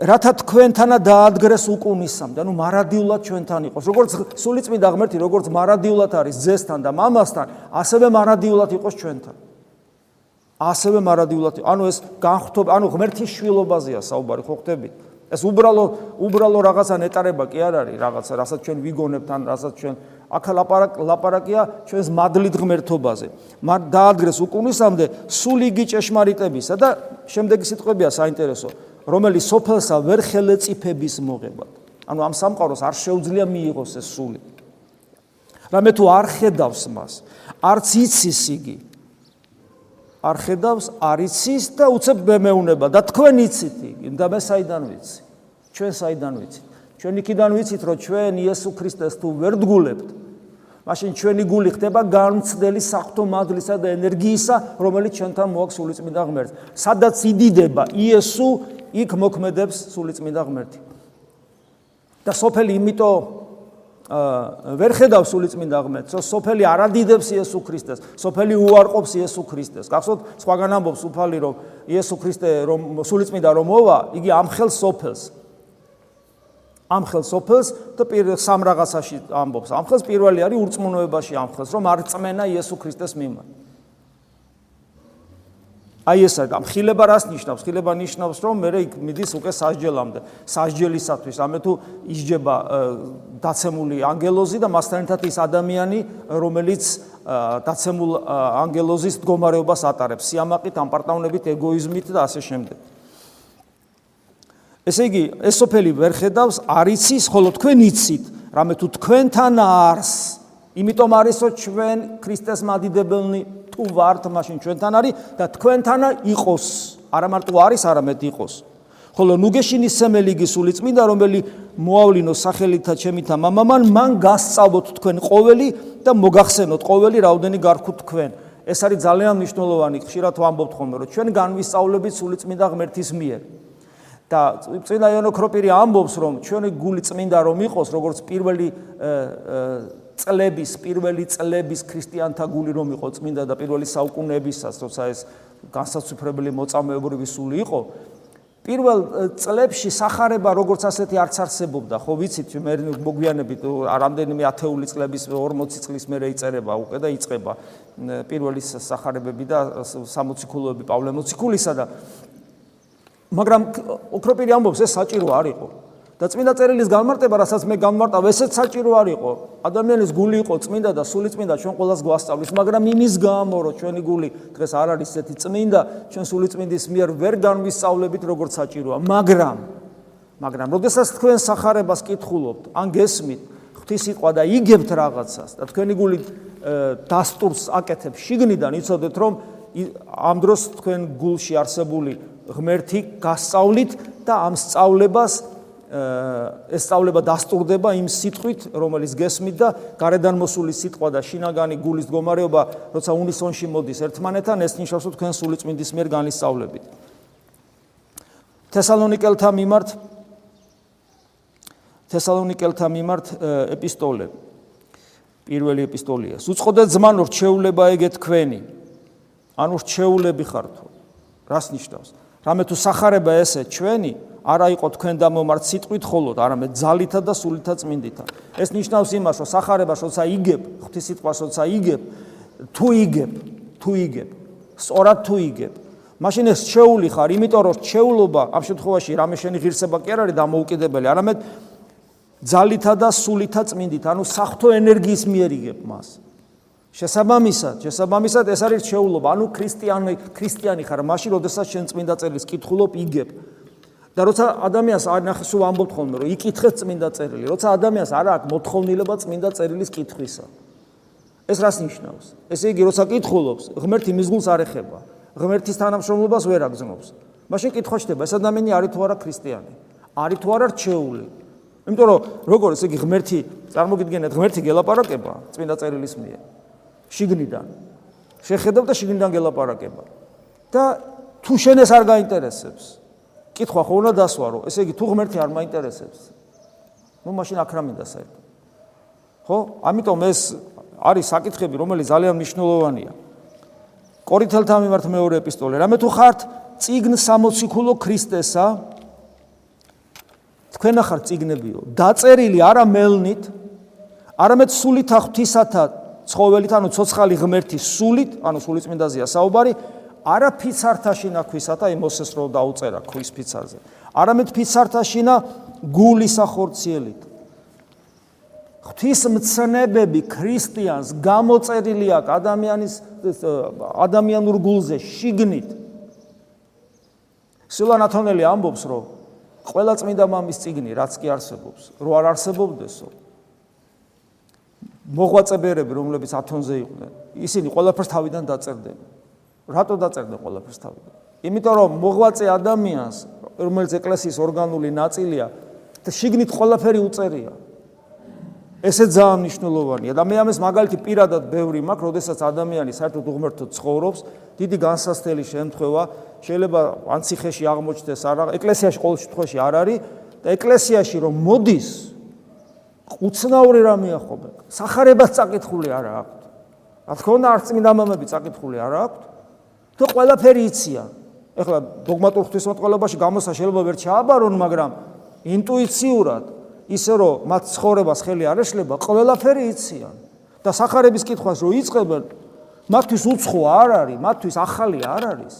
რათა თქვენთანა დაადგრეს უკუნისამდე ანუ მარადიულად ჩვენთან იყოს. როგორც სულიწმინდა ღმერთი როგორც მარადიულად არის ძესთან და მამასთან ასევე მარადიულად იყოს ჩვენთან. ასევე მარადიულად ანუ ეს განხთობ ანუ ღმერთის შვილობაზეა საუბარი ხო ხდებით ეს უბრალო უბრალო რაღაცა ნეტარება კი არ არის რაღაცა რასაც ჩვენ ვიგონებთ ან რასაც ჩვენ აქ ლაპარაკ ლაპარაკია ჩვენს მადლით ღმერთობაზე. მაგრამ დაადგრეს უკუნისამდე სული გი ჭეშმარიტებისა და შემდეგი სიტყვებია საინტერესო რომელიც სოფელსა ვერ ხელეწიფების მოღებად. ანუ ამ სამყაროს არ შეუძლია მიიღოს ეს სული. რამე თუ არ ხედავს მას არც იცის იგი. არ ხედავს, არ იცის და უცებ მეუნება და თქვენ იცით იგი. და მე საიდან ვიცი? ჩვენ საიდან ვიცით? ჩვენ იქიდან ვიცით, რომ ჩვენ იესო ქრისტეს თუ ვერ დგულებთ, მაშინ ჩვენი გული ხდება განცდელი საფრთხო მადლისა და ენერგიისა, რომელიც ჩვენთან მოაქვს სულიწმინდა ღმერთს. სადაც იდიდება იესო, იქ მოქმედებს სულიწმინდა ღმერთი. და სოფელი იმიტომ ვერ ხედავს სულიწმინდა ღმერთს, რომ სოფელი არადიდებს იესო ქრისტეს, სოფელი უარყოფს იესო ქრისტეს. გახსოვთ, სხვაგან ამბობს უფალი, რომ იესო ქრისტე რომ სულიწმინდა რომ მოვა, იგი ამხელ სოფელს. ამხელ სოფელს და სამ რაღაცაში ამბობს. ამხელს პირველი არის ურწმუნოებაში ამხელს, რომ არ წმენა იესო ქრისტეს მიმართ. აი ეს არის ამხილება რას ნიშნავს? ხილება ნიშნავს, რომ მე იქ მიდის უკვე სასჯელამდე, სასჯელისათვის. ამე თუ ისჯება დაცემული ანგელოზი და მასთან ერთად ის ადამიანი, რომელიც დაცემულ ანგელოზის მდგომარეობას ატარებს, სიამაყით, ამპარტავნებით, ეგოიზმით და ასე შემდეგ. ესე იგი, ეს სოფელი ვერ ხედავს, არ იცის, ხოლო თქვენ იცით, რამე თუ თქვენთან არს, იმიტომ არისო ჩვენ ქრისტეს მადიდებელნი თუ ვართ მაშინ ჩვენთან არის და თქვენთანა იყოს. არა მარტო არის არამედ იყოს. ხოლო ნუგეშინის სემელიგი სული წმინდა რომელიც მოავლინოს სახელითა ჩემითა მამამან მან გასწავლოთ თქვენ ყოველი და მოგახსენოთ ყოველი რაოდენი გარქუ თქვენ. ეს არის ძალიან მნიშვნელოვანი ხშირად ვამბობთ ხოლმე რომ ჩვენ განვისწავლებით სული წმინდა ღმერთის მიერ და წვინა იონო ქროპირი ამბობს რომ ჩვენი გული წმინდა რომ იყოს როგორც პირველი წლების პირველი წლების ქრისტიანთა გული რომ იყო წმინდა და პირველი საუკუნეებისას თორსა ეს განსაცვიფრებელი მოწამეობრივი სული იყო პირველ წლებში сахарება როგორც ასეთი არც არსებობდა, ხო ვიცით, მე მოგვიანებით რამდენიმე ათეული წლების 40 წლის მერე იწერება, უკვე და იწება პირველი сахарებები და 60 ქულოები პავლე მოციქულისა და მაგრამ ოქროპირი ამბობს ეს საჭირო არ იყო. და წმინდა წერილის განმარტება, რასაც მე განმარტავ, ესეც საჭირო არ იყო. ადამიანის გული იყო წმინდა და სულიწმინდა ჩვენ ყველას გვასწავლის, მაგრამ იმის გამო, რომ ჩვენი გული დღეს არ არის ესეთი წმინდა, ჩვენ სულიწმინდის მიერ ვერ განვისწავლებით, როგორც საჭიროა, მაგრამ მაგრამ როდესაც თქვენ сахарებას კითხულობთ, ან გესმით, ღვთისიყვა და იგებთ რაღაცას და თქვენი გული დასტურს აკეთებს შიგნიდან, იცოდეთ რომ ამ დროს თქვენ გულში არსებული ღმერთი გასწავლით და ამ სწავლებას ეს სწავლება დასტურდება იმ სიტყვით, რომელიც გესმით და გარედან მოსული სიტყვა და შინაგანი გულის მდგომარეობა, როცა უნისონში მოდის ერთმანეთთან, ეს ნიშნავს, რომ თქვენ სული წმინდის მიერ განისწავლებით. თესალონიკელთა მიმართ თესალონიკელთა მიმართ ეპისტოლე პირველი ეპისტოლია. უწყოდეთ ზმანო რჩეულება ეგე თქვენი. ანუ რჩეულები ხართო. რას ნიშნავს? რამე თუ сахарება ესე ჩვენი არა იყო თქვენ დამომართ სიტყვით ხოლოდ, არამედ ძალითა და სულითა წმინდითა. ეს ნიშნავს იმას, რომ сахарებას როცა იგებ, ღვთისიტყვას როცა იგებ, თუ იგებ, თუ იგებ, სწორად თუ იგებ, მაშინ ეს შეული ხარ, იმიტომ რომ შეულობა ამ შემთხვევაში რამე შენი ღირსება კი არ არის დამოუკიდებელი, არამედ ძალითა და სულითა წმინდით, ანუ სახთო ენერგიის მიერ იგებ მას. შესაბამისად, შესაბამისად ეს არის შეულობა, ანუ ქრისტიანი, ქრისტიანი ხარ, მაშინ როდესაც შენ წმინდა წერილს კითხულობ, იგებ. და როცა ადამიანს არ ნახე სულ ამბობთ ხოლმე რომ იკითხეთ წმინდა წერილი როცა ადამიანს არ აქვს მოთხოვნილება წმინდა წერილის კითხვისა. ეს რას ნიშნავს? ესე იგი როცა კითხულობს ღმერთი მის გულს არ ეხება. ღმერთის თანამშრომლობას ვერ აგზნობს. მაშინ კითხვა ხდება ეს ადამიანი არის თუ არა ქრისტიანი? არის თუ არა რჩეული? იმიტომ რომ როგორ ესე იგი ღმერთი წარმოგიდგენთ ღმერთი გელაპარაკება წმინდა წერილის მიერ შიგნიდან. შეხედავ და შიგნიდან გელაპარაკება. და თუ შენ ეს არ გაინტერესებს კითხვა ხო უნდა დასვარო ესე იგი თუ ღმერთი არ მაინტერესებს ну მაშინ აქ რა მინდა საერთოდ ხო? ამიტომ ეს არის საკითხები რომელიც ძალიან მნიშვნელოვანია. კორინთელთა მიმართ მეორე ეპისტოლე. რამე თუ ხართ ციგნ სამოციქულო ქრისტესა თქვენ ახართ ციგნებიო დაწერილი არა მელნით არამედ სულით აღთვისათა ცხოველით ანუ ცოცხალი ღმერთის სულით ანუ სულიწმინდაზია საუბარი არა ფიცართაშინა ქვისათა იმოსეს რო დაუწერა ქვის ფიცარზე. არამედ ფიცართაშინა გულის ახორციელით. ღვთის მცნებები ქრისტიანს გამოწერილი აქვს ადამიანის ადამიანურ გულზე შიგნით. სილანათონელი ამბობს, რომ ყველა წმინდა მამის წიგნი, რაც კი არსებობს, რო არ არსებობდესო, მოღვაწეებები, რომლებიც ათონზე იყვნენ, ისინი ყველაფერს თავიდან დაწერდნენ. რატო დაწერდა ყველაფერს თავიდან? იმიტომ რომ მოღვაწე ადამიანს, რომელიც ეკლესიის ორგანული ნაწილია, შიგნით ყველაფერი უწერია. ესე ძალიან მნიშვნელოვანია და მე ამას მაგალითი პირადად ბევრი მაქვს, როდესაც ადამიანი საერთოდ უღმერთო ცხოვრობს, დიდი განსასწრელი შემთხვევა, შეიძლება ანციხეში აღმოჩნდეს არა, ეკლესიაში ყოველ შემთხვევაში არ არის და ეკლესიაში რომ მოდის უცნაური რამე ახობენ. сахарებას წაკითხული არ აქვს. რა თქმა უნდა, არც წმინდა მამები წაკითხული არ აქვს და ყველაფერი იციან. ეხლა დოგმატურ ღვთისმოწყალობაში გამოსა შეიძლება ვერ ჩააბარონ, მაგრამ ინტუიციურად ისე რომ მათ ცხოვრებას ხელი არ ეშლება, ყველაფერი იციან. და сахарების კითხვას რო იწყებენ, მათთვის უცხო არ არის, მათთვის ახალი არ არის.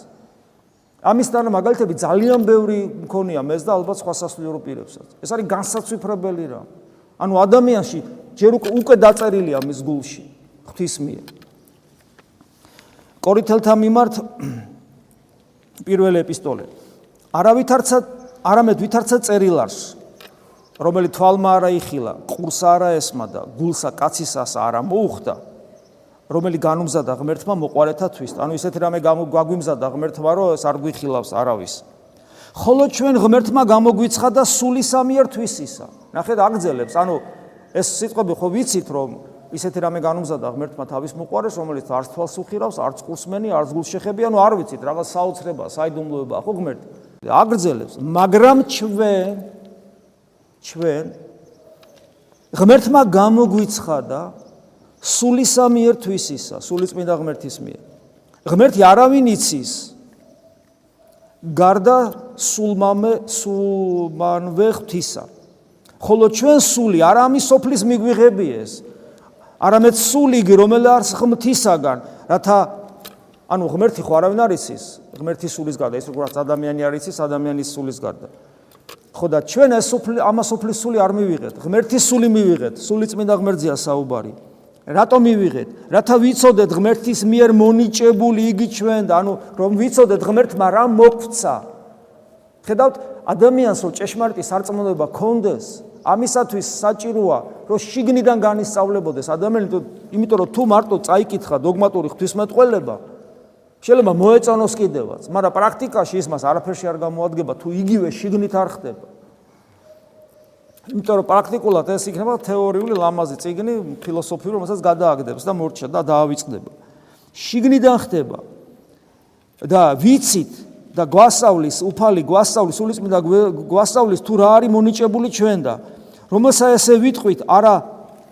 ამისთან მაგალითები ძალიან ბევრი მქონია მეც და ალბათ სხვა სასულიერო პირებსაც. ეს არის განსაცვიფრებელი რამ. ანუ ადამიანში ჯერ უკვე დაწერილია მის გულში ღვთის მიერ. კორინთელთა მიმართ პირველი ეპისტოლე. არავითარცა არამედ ვითარცა წერილარს, რომელიც თვალმა არა იხილა, ყურს არა ესმოდა, გულსა კაცისას არა მოუხდა, რომელიც განუმზადა ღმერთმა მოყარეთათვის. ანუ ისეთი რამე გაგვიმზადა ღმერთმა, რომ ეს არ გვიხილავს არავის. ხოლო ჩვენ ღმერთმა გამოგვიცხადა სული სამიერთვისისა. ნახეთ აგძელებს, ანუ ეს სიტყვები ხო ვიცით რომ ისეთი რამე განუმზადა ღმერთმა თავის მოყარეს, რომელიც არც თვალს უხირავს, არც ყურსმენი, არც გულშეხები, ანუ არ ვიცით რაღაც საოცრება, საიდუმლოება ხო ღმერთი. აგრძელებს, მაგრამ ჩვენ ჩვენ ღმერთმა გამოგვიცხადა სული სამიერთვისისა, სული წმინდა ღმერთის მიერ. ღმერთი არავინ იცის გარდა სულმამე სულმანვე ღვთისა. ხოლო ჩვენ სული არ ამის სოფლის მიგვიღებიეს, არამედ სულიგი რომელსაც ღმთისაგან რათა ანუ ღმერთი ხო არავინ არ იცის? ღმერთის სულის გარდა ის როგორც ადამიანი არ იცის ადამიანის სულის გარდა. ხო და ჩვენ ეს სული ამას სულის სული არ მივიღეთ. ღმერთის სული მივიღეთ. სული წმინდა ღმერთზეა საუბარი. რატომ მივიღეთ? რათა ვიცოდეთ ღმერთის მიერ მონიჭებული იგი ჩვენ და ანუ რომ ვიცოდეთ ღმერთმა რა მოგვცა. ხედავთ ადამიანს რომ ჭეშმარიტი სარწმუნოება კონდეს ამისათვის საჭიროა რომ შიგნიდან განისწავლებოდეს. ადამიანი იმიტომ რომ თუ მარტო წაიკითხა დოგმატური ღვთისმეტყველება შეიძლება მოეწონოს კიდევაც მაგრამ პრაქტიკაში ის მას არაფერში არ გამოადგება თუ იგივე შიგნით არ ხდება. იმიტომ რომ პრაქტიკულად ეს იქნება თეორიული ლამაზი წიგნი ფილოსოფიური რომელსაც გადააგდებს და მორჩა და დაავიწყდება. შიგნიდან ხდება. და ვიცით და გვასწავლის უფალი გვასწავლის სულიწმინდა გვასწავლის თუ რა არის მონიჭებული ჩვენ და რომელსაც ესე ვიტყვით არა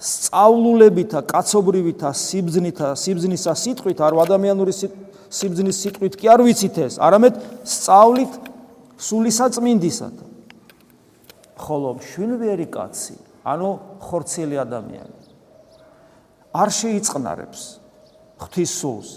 სწავლულებითა კაცობრივითა სიბზნითა სიბზნისა სიტყვით არ ადამიანური სიბზნის სიტყვით კი არ ვიცით ეს არამედ სწავლით სულისაწმინდისად ხოლო შვინვერი კაცი ანუ ხორცელი ადამიანი არ შეიწყნარებს ღვთის სულს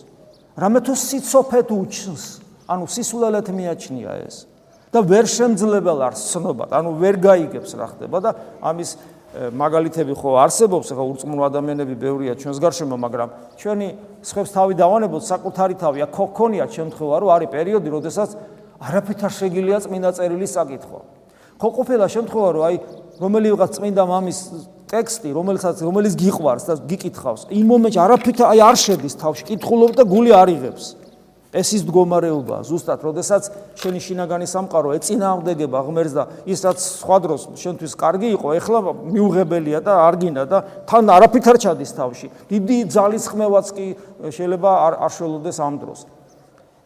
რამე თუ სიცოფეთ უჩნს ანუ სისულელეთ მიაჩნია ეს. და ვერ შემძლებელ არს ცნობა. ანუ ვერ გაიგებს რა ხდება და ამის მაგალითები ხო არსებობს ხო ურწმუნო ადამიანები ბევრია ჩვენს გარშემო მაგრამ ჩვენი სხვებს თავი დავანებოთ საკუთარი თავი აქ ქონია შემთხვევა რომ არის პერიოდი როდესაც არაფრით არ შეგიძლია წმინდა წერილის საკითხვა ხო ყოფილა შემთხვევა რომ აი რომელი ვიღაც წმინდა მამის ტექსტი რომელსაც რომელიც გიყვარს და გიკითხავს იმ მომენტში არაფრით აი არ შედის თავში კითხულობ და გული არიღებს ეს ის მდგომარეობა ზუსტად როდესაც შენი შინაგანი სამყარო ეწინააღმდეგება ღმერთს და ის რაც სხვა დროს შენთვის კარგი იყო ეხლა მიუღებელია და არ გინდა და თან არაფრით არ ჩადის თავში. დიდი ძალის ხმევაც კი შეიძლება არ არ შველოდეს ამ დროს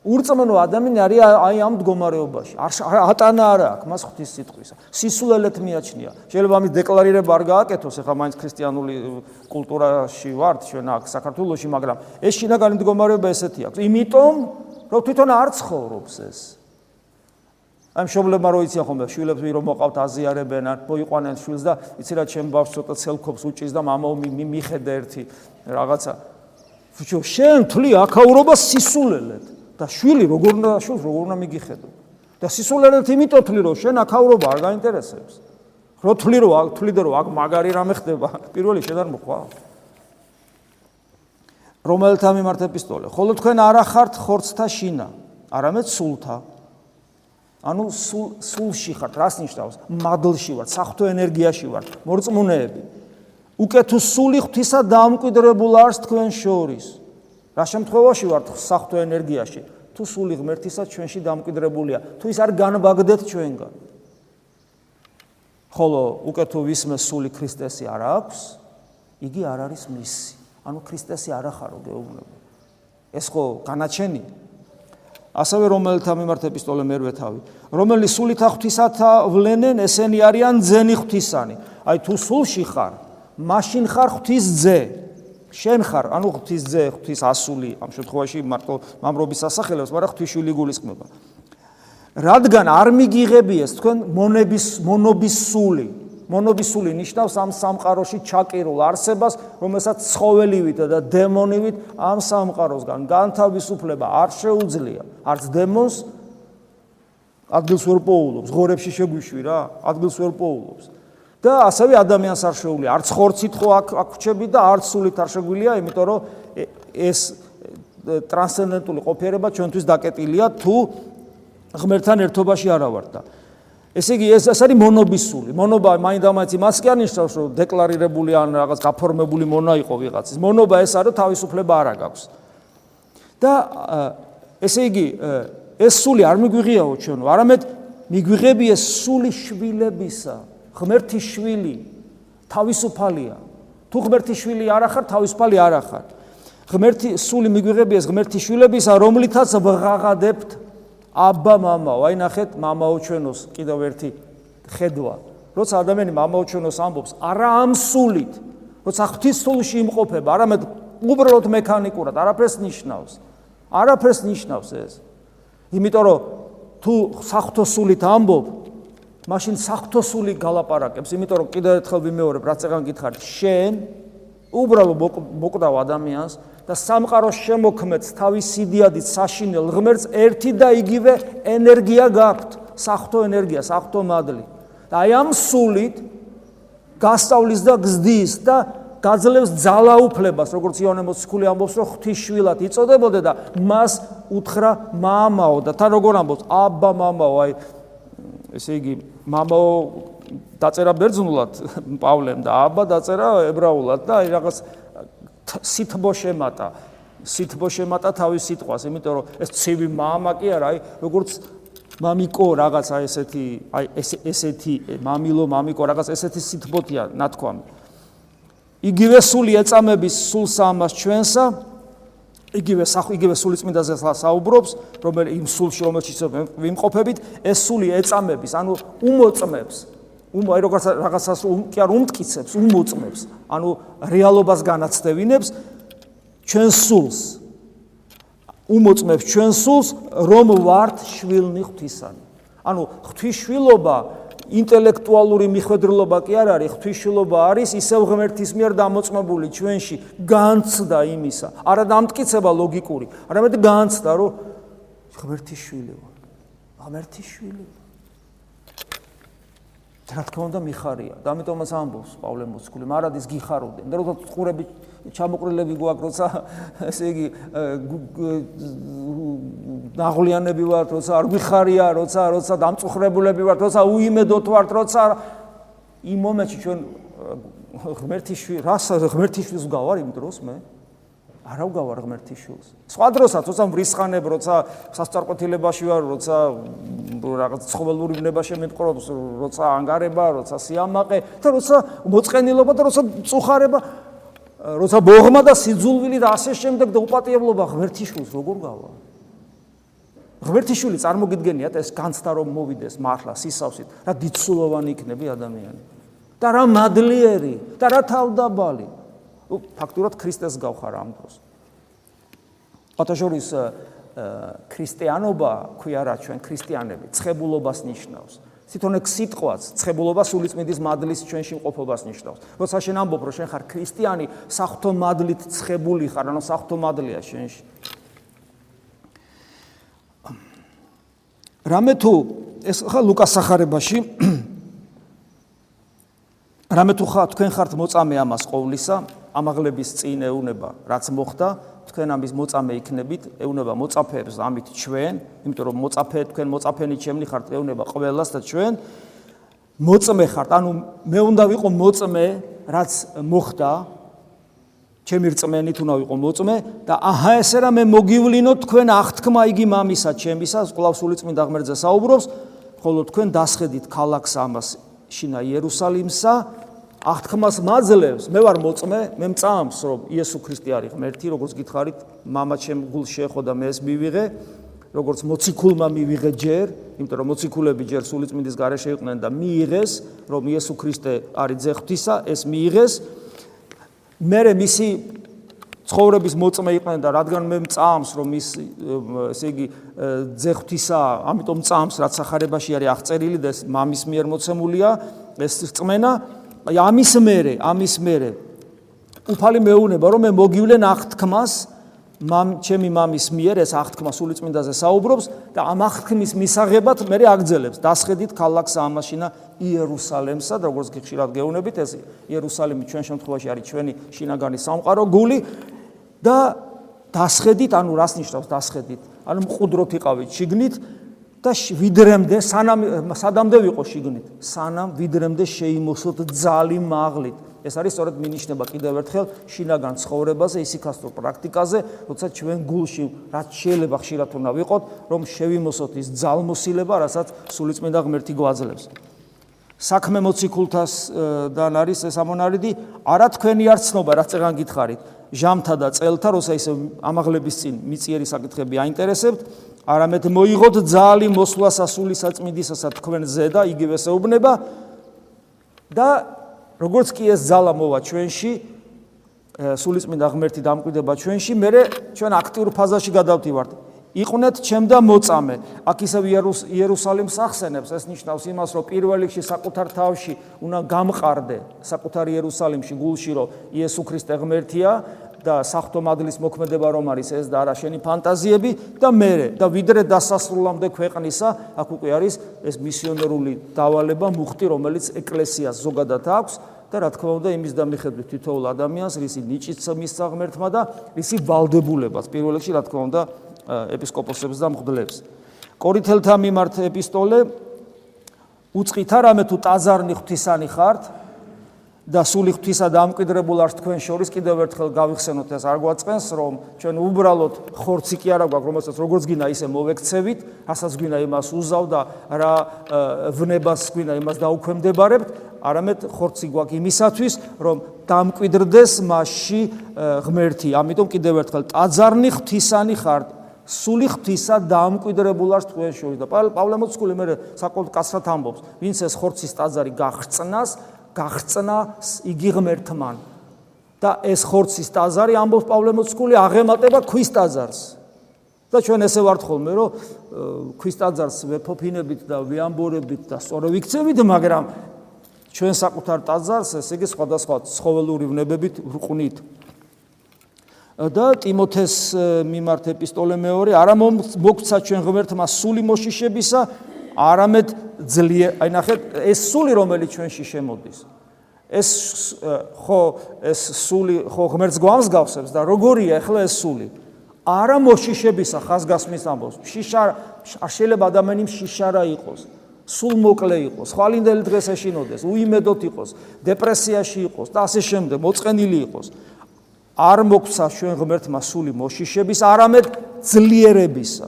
ურწმენო ადამიანი არის აი ამ მდგომარეობაში. არ ატანა არა აქვს მას ღვთის სიტყვისა. სისულელეთ მიაჩნია. შეიძლება ამის დეკლარირება არ გააკეთოს, ეხლა მაინც ქრისტიანული კულტურაში ვართ ჩვენ აქ საქართველოში, მაგრამ ეს შინაგანი მდგომარეობა ესეთი აქვს. იმიტომ რომ თვითონ არ ცხოვრობს ეს. აი მშობლებმა რო იციან ხოლმე შვილებს ვირო მოყავთ აზიარებენ ან მოიყვანენ შვილს და იცი რა ჩემ ბავშვს ცოტა ცელქობს უჭირს და მამა მიხედა ერთი რაღაცა. შენ თვლი აქაურობა სისულელეთ. და შვილი როგორ უნდა შულს როგორ უნდა მიგიხედო? და სისულელეთ იმიტომ თვლი რომ შენ აქაურობა არ გაინტერესებს. რო თვლი რომ თვლიდე რომ აქ მაგარი რამე ხდება პირველი შენ არ მოხვა რომელთა მიმართ ეპისტოლე ხოლო თქვენ არ ახართ ხორცთა შინა არამედ სულთა. ანუ სულ სულში ხართ რას ნიშნავს? მადლში ვართ საფრთხო ენერგიაში ვართ მორწმუნეები. უკეთო სული ღვთისა დამკვიდრებულ არს თქვენ შორის რა შემთხვევაში ვართ საფრთხო ენერგიაში? თუ სული ღმერთისაც ჩვენში დამკვიდრებულია თუ ის არ განვაგდეთ ჩვენგან? ხოლო უკეთო ვისმე სული ქრისტესი არ აქვს იგი არ არის მისი. ანუ ქრისტესი არ ახარო გეუბნება ეს ხო განაჩენი? ასევე რომელთა მიმართ ეპისტოლე მერვე თავი? რომელიც სულით ღვთისათა ვლენენ ესენი არიან ძენი ღვთისანი. აი თუ სულში ხარ მაშინ ხარ ღვთის ძე შენ ხარ, ანუ ღვთის ძე, ღვთის ასული, ამ შემთხვევაში მარტო მამრობის სასახელებს, მაგრამ ღვთისშვილი გულისხმობა. რადგან არ მიგიღებიეს თქვენ მონების მონობის სული. მონობის სული ნიშნავს ამ სამყაროში ჩაკირულ არსებას, რომელსაც ცხოველივით და დემონივით ამ სამყაროსგან განთავისუფლება არ შეუძლია. არც დემონს ადგილს ვერ პოულობს, ღორებში შეგვიშვი რა, ადგილს ვერ პოულობს. და ასევე ადამიანს არ შეუძლია. არც ხორცით ხო აქ აქჩები და არც სულით არ შეგვიძლია იმიტომ რომ ეს ტრანსცენდენტული ყოფიერება ჩვენთვის დაკეტილია თუ ღმერთთან ერთობაში არა ვართ და ესე იგი ეს ეს არის მონობის სული. მონობა მაინდამაინც იმას კი არნიშნავს რომ დეკლარირებული ან რაღაც გაფორმებული მონა იყო ვიღაცის მონობა ეს არის თავისუფლება არა გაქვს და ესე იგი ეს სული არ მიგვიღიაო ჩვენო არამედ მიგვიღებია სული შვილებისა ღმერთის შვილი თავისუფალია. თუ ღმერთის შვილი არ ახარ, თავისუფალი არ ახარ. ღმერთი სული მიგვიღებიეს ღმერთის შვილებისა, რომლითაც ვღაღადებთ აბა მამაო. აი ნახეთ, მამაო ჩვენოს კიდევ ერთი ხედვა. როცა ადამიანი მამაო ჩვენოს ამბობს, არა ამ სულით, როცა ღვთის სულში იმყოფება, არამედ უბრალოდ მექანიკურად, არაფერს ნიშნავს. არაფერს ნიშნავს ეს. იმიტომ რომ თუ საღვთო სულით ამბობ, მაშინ საფრთხოსული გალაპარაკებს, იმიტომ რომ კიდევ ერთხელ ვიმეორებ, რაც ეგან გითხარით, შენ უბრალოდ მოკვდავ ადამიანს და სამყაროს შემოქმედს თავის სიდიადით საშინელ ღმერთს ერთი და იგივე ენერგია გაქვთ, საფრთხო ენერგია, საფრთხო მადლი. და აი ამ სულით გასწავლის და გზდის და გაძლევს ძალაუფლებას, როგორც იონე მოციქული ამბობს, რომ ღვთისშვილად იწოდებოდა და მას უთხრა მამაო და თან როგორ ამბობს, აბა მამაო, აი ესე იგი, მამაო დაწერა ბერძნულად პავლემ და აბა დაწერა ებრაულად და აი რაღაც სითბო შემატა. სითბო შემატა თავის სიტყვას, იმიტომ რომ ეს ცივი მამა კი არა, აი როგორც მამიკო რაღაცა ესეთი, აი ეს ესეთი მამილო მამიკო რაღაც ესეთი სითბოთია ნათქვამი. იგივე სული ეწამების სულს ამას ჩვენსა იგივე სახ იგივე სული წმინდაზე საუბრობს რომელიც იმ სულში რომელშიც ვიმყოფებით ეს სული ეწამების ანუ უმოწმებს. უმ აი როგორც რაღაცას კი არ უმტკიცებს უმოწმებს. ანუ რეალობას განაცდევინებს ჩვენ სულს. უმოწმებს ჩვენ სულს რომ ვართ შვილნი ღვთისანი. ანუ ღვთისშვილობა ინტელექტუალური მიხვედრილობა კი არ არის, ღვთისმშობლობა არის ისევ ღმერთის მიერ დამოწმებული ჩვენში, განცდა იმისა. არა დამტკიცება ლოგიკური, არამედ განცდა, რომ ღმერთის შვილი ვარ. ღმერთის შვილი ვარ. რა თქმა უნდა მიხარია და ამიტომაც ამბობს პავლე მოციქული მარადის გიხარობდნენ და როცა ყურები ჩამოყრილები გვაქვს როცა ესე იგი ნაღლიანები ვართ როცა არ გიხარია როცა როცა დამწუხრებულები ვართ როცა უიმედოთ ვართ როცა იმ მომენტში ჩვენ ღმერთის შვილი რას ღმერთის შვილს გავარ იმ დროს მე არ ავგავარ ღმერთის შულს. სხვა დროსაც, როცა ვრისხანებ, როცა სასწარკვეთილებაში ვარ, როცა რაღაც ცხოველური ბნება შემეთყრობს, როცა ანგარება, როცა სიამაყე, და როცა მოწყენილობა და როცა წუხარება, როცა ბოღმა და სიძულვილი და ასე შემდეგ და უპატიებლობა ღმერთიშვილს როგორ გავა? ღმერთიშვილი წარმოგიდგენიათ ეს განცდა რომ მოვიდეს მართლა სისავსით, რა დიცულოვანი იქნები ადამიანი. და რა მადლიერი, და რა თავდაბალი. ну ფაქტურად ქრისტეს გავხარ ამ დროს. ოთაშორის ქრისტიანობა ქვია რა ჩვენ ქრისტიანები, ცხებულობას ნიშნავს. თვითონ ეს სიტყვაც ცხებულობა სულიწმიდის მადლის ჩვენში მყოფობას ნიშნავს. როცა შენ ამბობ რომ შენ ხარ ქრისტიანი საფრთხო მადლით ცხებული ხარ ანუ საფრთხო მადლია შენში. რამე თუ ეს ხა ლუკას სახარებაში რამე თუ ხა თქვენ ხართ მოწამე ამას ყოვლისა ამაღლების წინ ეუნება რაც მოხდა თქვენ ამის მოწამე იქნებით ეუნება მოწაფეებს ამით ჩვენ იმიტომ რომ მოწაფე თქვენ მოწაფენი ჩემნი ხართ ეუნება ყველას და ჩვენ მოწმე ხართ. ანუ მე უნდა ვიყო მოწმე რაც მოხდა. ჩემი რწმენით უნდა ვიყო მოწმე და აჰა ესე რა მე მოგივლინო თქვენ აღთქმა იგი მამისა ჩემისა ყლავსული წმინდა ღმერთზე საუბრობს ხოლო თქვენ დასხედით ქალაქს ამას შინა იერუსალიმსა აღთქმას მაძლევს მე ვარ მოწმე მე მწამს რომ იესო ქრისტე არის ღმერთი როგორც გითხარით мама ჩემ გულს შეეხო და მე ეს მივიღე როგორც მოციქულმა მივიღე ჯერ იმიტომ რომ მოციქულები ჯერ სულიწმინდის გარეშე იყვნენ და მიიღეს რომ იესო ქრისტე არის ძე ღვთისა ეს მიიღეს მე მისი ცხოვრების მოწმე იყვნენ და რადგან მე მწამს რომ ის ესე იგი ძე ღვთისა ამიტომ მწამს რაც ახარებაში არის აღწერილი და ეს მამის მიერ მოცემულია ეს რწმენა აი ამის მერე, ამის მერე. უფალი მეუნება რომ მე მოგივლენ აღთქმას მამ ჩემი მამის მიერ ეს აღთქმა სულიწმინდაზე საუბრობს და ამ აღთქმის მისაღებად მე აგძელებს დასხედით ქალაქს ამაშინა იერუსალემსა და როგორც გიხშირად გეუბნებით ეს იერუსალიმი ჩვენ შემთხვევაში არის ჩვენი შინაგანი სამყარო გული და დასხედით ანუ რას ნიშნავს დასხედით? ანუ მყუდროთ იყავით შიგნით და ვიდრემდე სანამ სადამდე ვიყო შიგნით. სანამ ვიდრემდე შეიმოსოთ ძალი მაღლით. ეს არის სწორედ მინიშნება კიდევ ერთხელ შინაგან ცხოვრებაზე ისიქასტურ პრაქტიკაზე როცა ჩვენ გულში რაც შეიძლება ხშირად უნდა ვიყოთ რომ შევიმოსოთ ის ძალმოსილება რასაც სულიწმინდა ღმერთი გვაძლევს. საქმე მოციქულთას და არის ეს ამონარიდი არა თქვენი არცნობა რაც წეგან გითხარით. ჟამთა და წელთა როცა ისე ამაღლების წინ მიწიერი საკითხები აინტერესებთ არამედ მოიღოთ ძალი მოსვლას ასული საწმინდისასა თქვენზე და იგივე საუბნება. და როგორც კი ეს ძალა მოვა ჩვენში სულიწმინდა ღმერთი დამკვიდება ჩვენში მე ჩვენ აქტიურ ფაზაში გადავდივართ. იყვნეთ ჩემ და მოწამე. აქ ისევ იერუსალიმს ახსენებს ეს ნიშნავს იმას რომ პირველ რიგში საკუთარ თავში უნდა გამყარდე საკუთარ იერუსალიმში გულში რომ იესო ქრისტე ღმერთია და საფრთხომადლის მოქმედება რომ არის ეს და არა შენი ფანტაზიები და მე და ვიდრე დასასრულამდე ქვეყნისა აქ უკვე არის ეს მისიონერული დავალება მუხტი რომელიც ეკლესიას ზოგადად აქვს და რა თქმა უნდა იმის დამიხედვით თითოეულ ადამიანს რისი ნიჭიც მისაღმერთმა და რისი ვალდებულებას პირველ რიგში რა თქმა უნდა ეპისკოპოსებს და მღვდლებს. კორინთელთა მიმართ ეპისტოლე უצყით არამე თუ ტაზარნი ღვთისანი ხართ და სული ღვთისა დამკვიდრებულ არს თქვენ შორის კიდევ ერთხელ გავიხსენოთ ეს. არ გვაწყენს რომ ჩვენ უბრალოდ ხორცი კი არა გვაქვს რომელსაც როგორც გინდა ისე მოვექცევით რასაც გინდა იმას უზავ და რა ვნებას გინდა იმას დაუქვემდებარებთ არამედ ხორცი გვაქვს იმისათვის რომ დამკვიდრდეს მასში ღმერთი. ამიტომ კიდევ ერთხელ ტაძარნი ღვთისანი ხართ. სული ღვთისა დამკვიდრებულ არს თქვენ შორის და პავლე მოციქული მე საკოლ კაცრად ამბობს. ვინც ეს ხორცის ტაძარი გახრწნას გაღწნა იგი ღმერთმან. და ეს ხორცის ტაძარი ამბობს პავლე მოციქული აღემატება ქვის ტაძარს. და ჩვენ ესე ვართ ხოლმე რომ ქვის ტაძარს ვეფოფინებით და ვიამბორებით და სწორე ვიქცევით მაგრამ ჩვენ საკუთარ ტაძარს ესე იგი სხვადასხვა ცხოველური ვნებებით ვრყვნით. და ტიმოთეს მიმართ ეპისტოლე მეორე არა მოგცა ჩვენ ღმერთმა სული მოშიშებისა არამედ ძლიერ აი ნახეთ ეს სული რომელიც ჩვენში შემოდის ეს ხო ეს სული ხო ღმერთს გვამსგავსებს და როგორია ახლა ეს სული? არა მოშიშებისა ხაზგასმის ამბობს. შიშა შეიძლება ადამიანი შიშარა იყოს სულ მოკლე იყოს ხვალინდელი დღეს ეშინოდეს უიმედოთ იყოს დეპრესიაში იყოს და ასე შემდეგ მოწყენილი იყოს. არ მოგცა ჩვენ ღმერთმა სული მოშიშების არამედ ძლიერებისა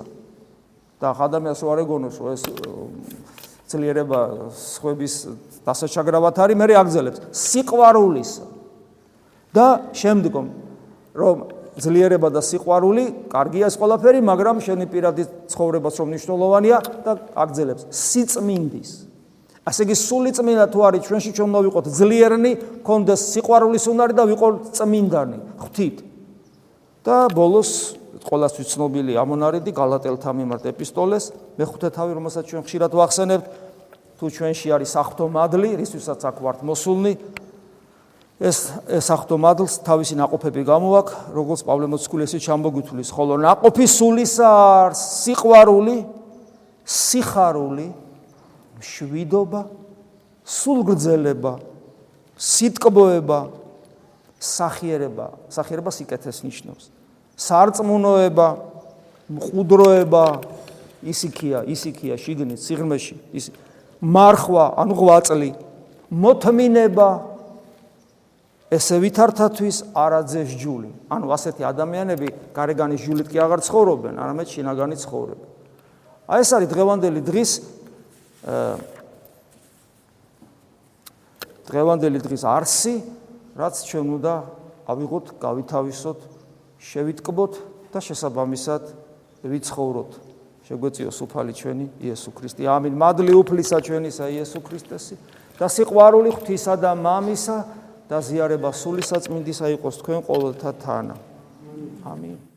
და ადამიანს რო არ ეგონოს რომ ეს ძლიერება სხვების დასაჩაგრავად არის, მე რეაგზელებს სიყვარულის და შემდგომ რომ ძლიერება და სიყვარული კარგია ეს ყველაფერი, მაგრამ შენი პირადი ცხოვრებას რომ მნიშვნელოვანია და აგზელებს სიწმინდის. ასე იგი სული წმინდა თუ არის ჩვენში ჩვენ უნდა ვიყოთ ძლიერნი, კონდეს სიყვარულის უნარი და ვიყოთ წმინდანი, ღვთით. და ბოლოს ყოველთვის ცნობილი ამონარიდი გალატელთა მიმართ ეპისტოლეს. მეხუთე თავი, რომელსაც ჩვენ ხშირად ვახსენებთ, თუ ჩვენში არის სახთო მადლი, რისთვისაც აქ ვართ მოსულნი, ეს სახთო მადლს თავისი ناقოფები გამოაქვს, როგორც პავლე მოციქული ესე ჩამბოგითulis, ხოლო ناقოფი სულისა არის სიყვარული, სიხარული, მშვიდობა, სულგრძელება, სიტკბოება, სახიერება სახიერება სიკეთეს ნიშნავს სარწმუნოება, მყუდროება ისიქია, ისიქია შიგნით, სიღრმეში, ის მარხვა, ანუ ღვაწლი, მოთმინება ესე ვითართათვის არაძეს ჯული. ანუ ასეთი ადამიანები გარეგანის ჯულით კი აღარ ცხოვრობენ, არამედ შინაგანი ცხოვრობენ. აი ეს არის დღევანდელი დღის დღევანდელი დღის არსი, რაც ჩვენ უნდა ავიღოთ, გავითავისოთ შევითკბოთ და შესაბამისად ვიცხოვროთ. შეგვეციოს უფალი ჩვენი იესო ქრისტე. ამინ. მადლი უფლისა ჩვენისა იესო ქრისტესი და სიყვარული ღვთისა და მამისა და ზიარება სული საწმინდისა იყოს თქვენ ყოველთა თანა. ამინ.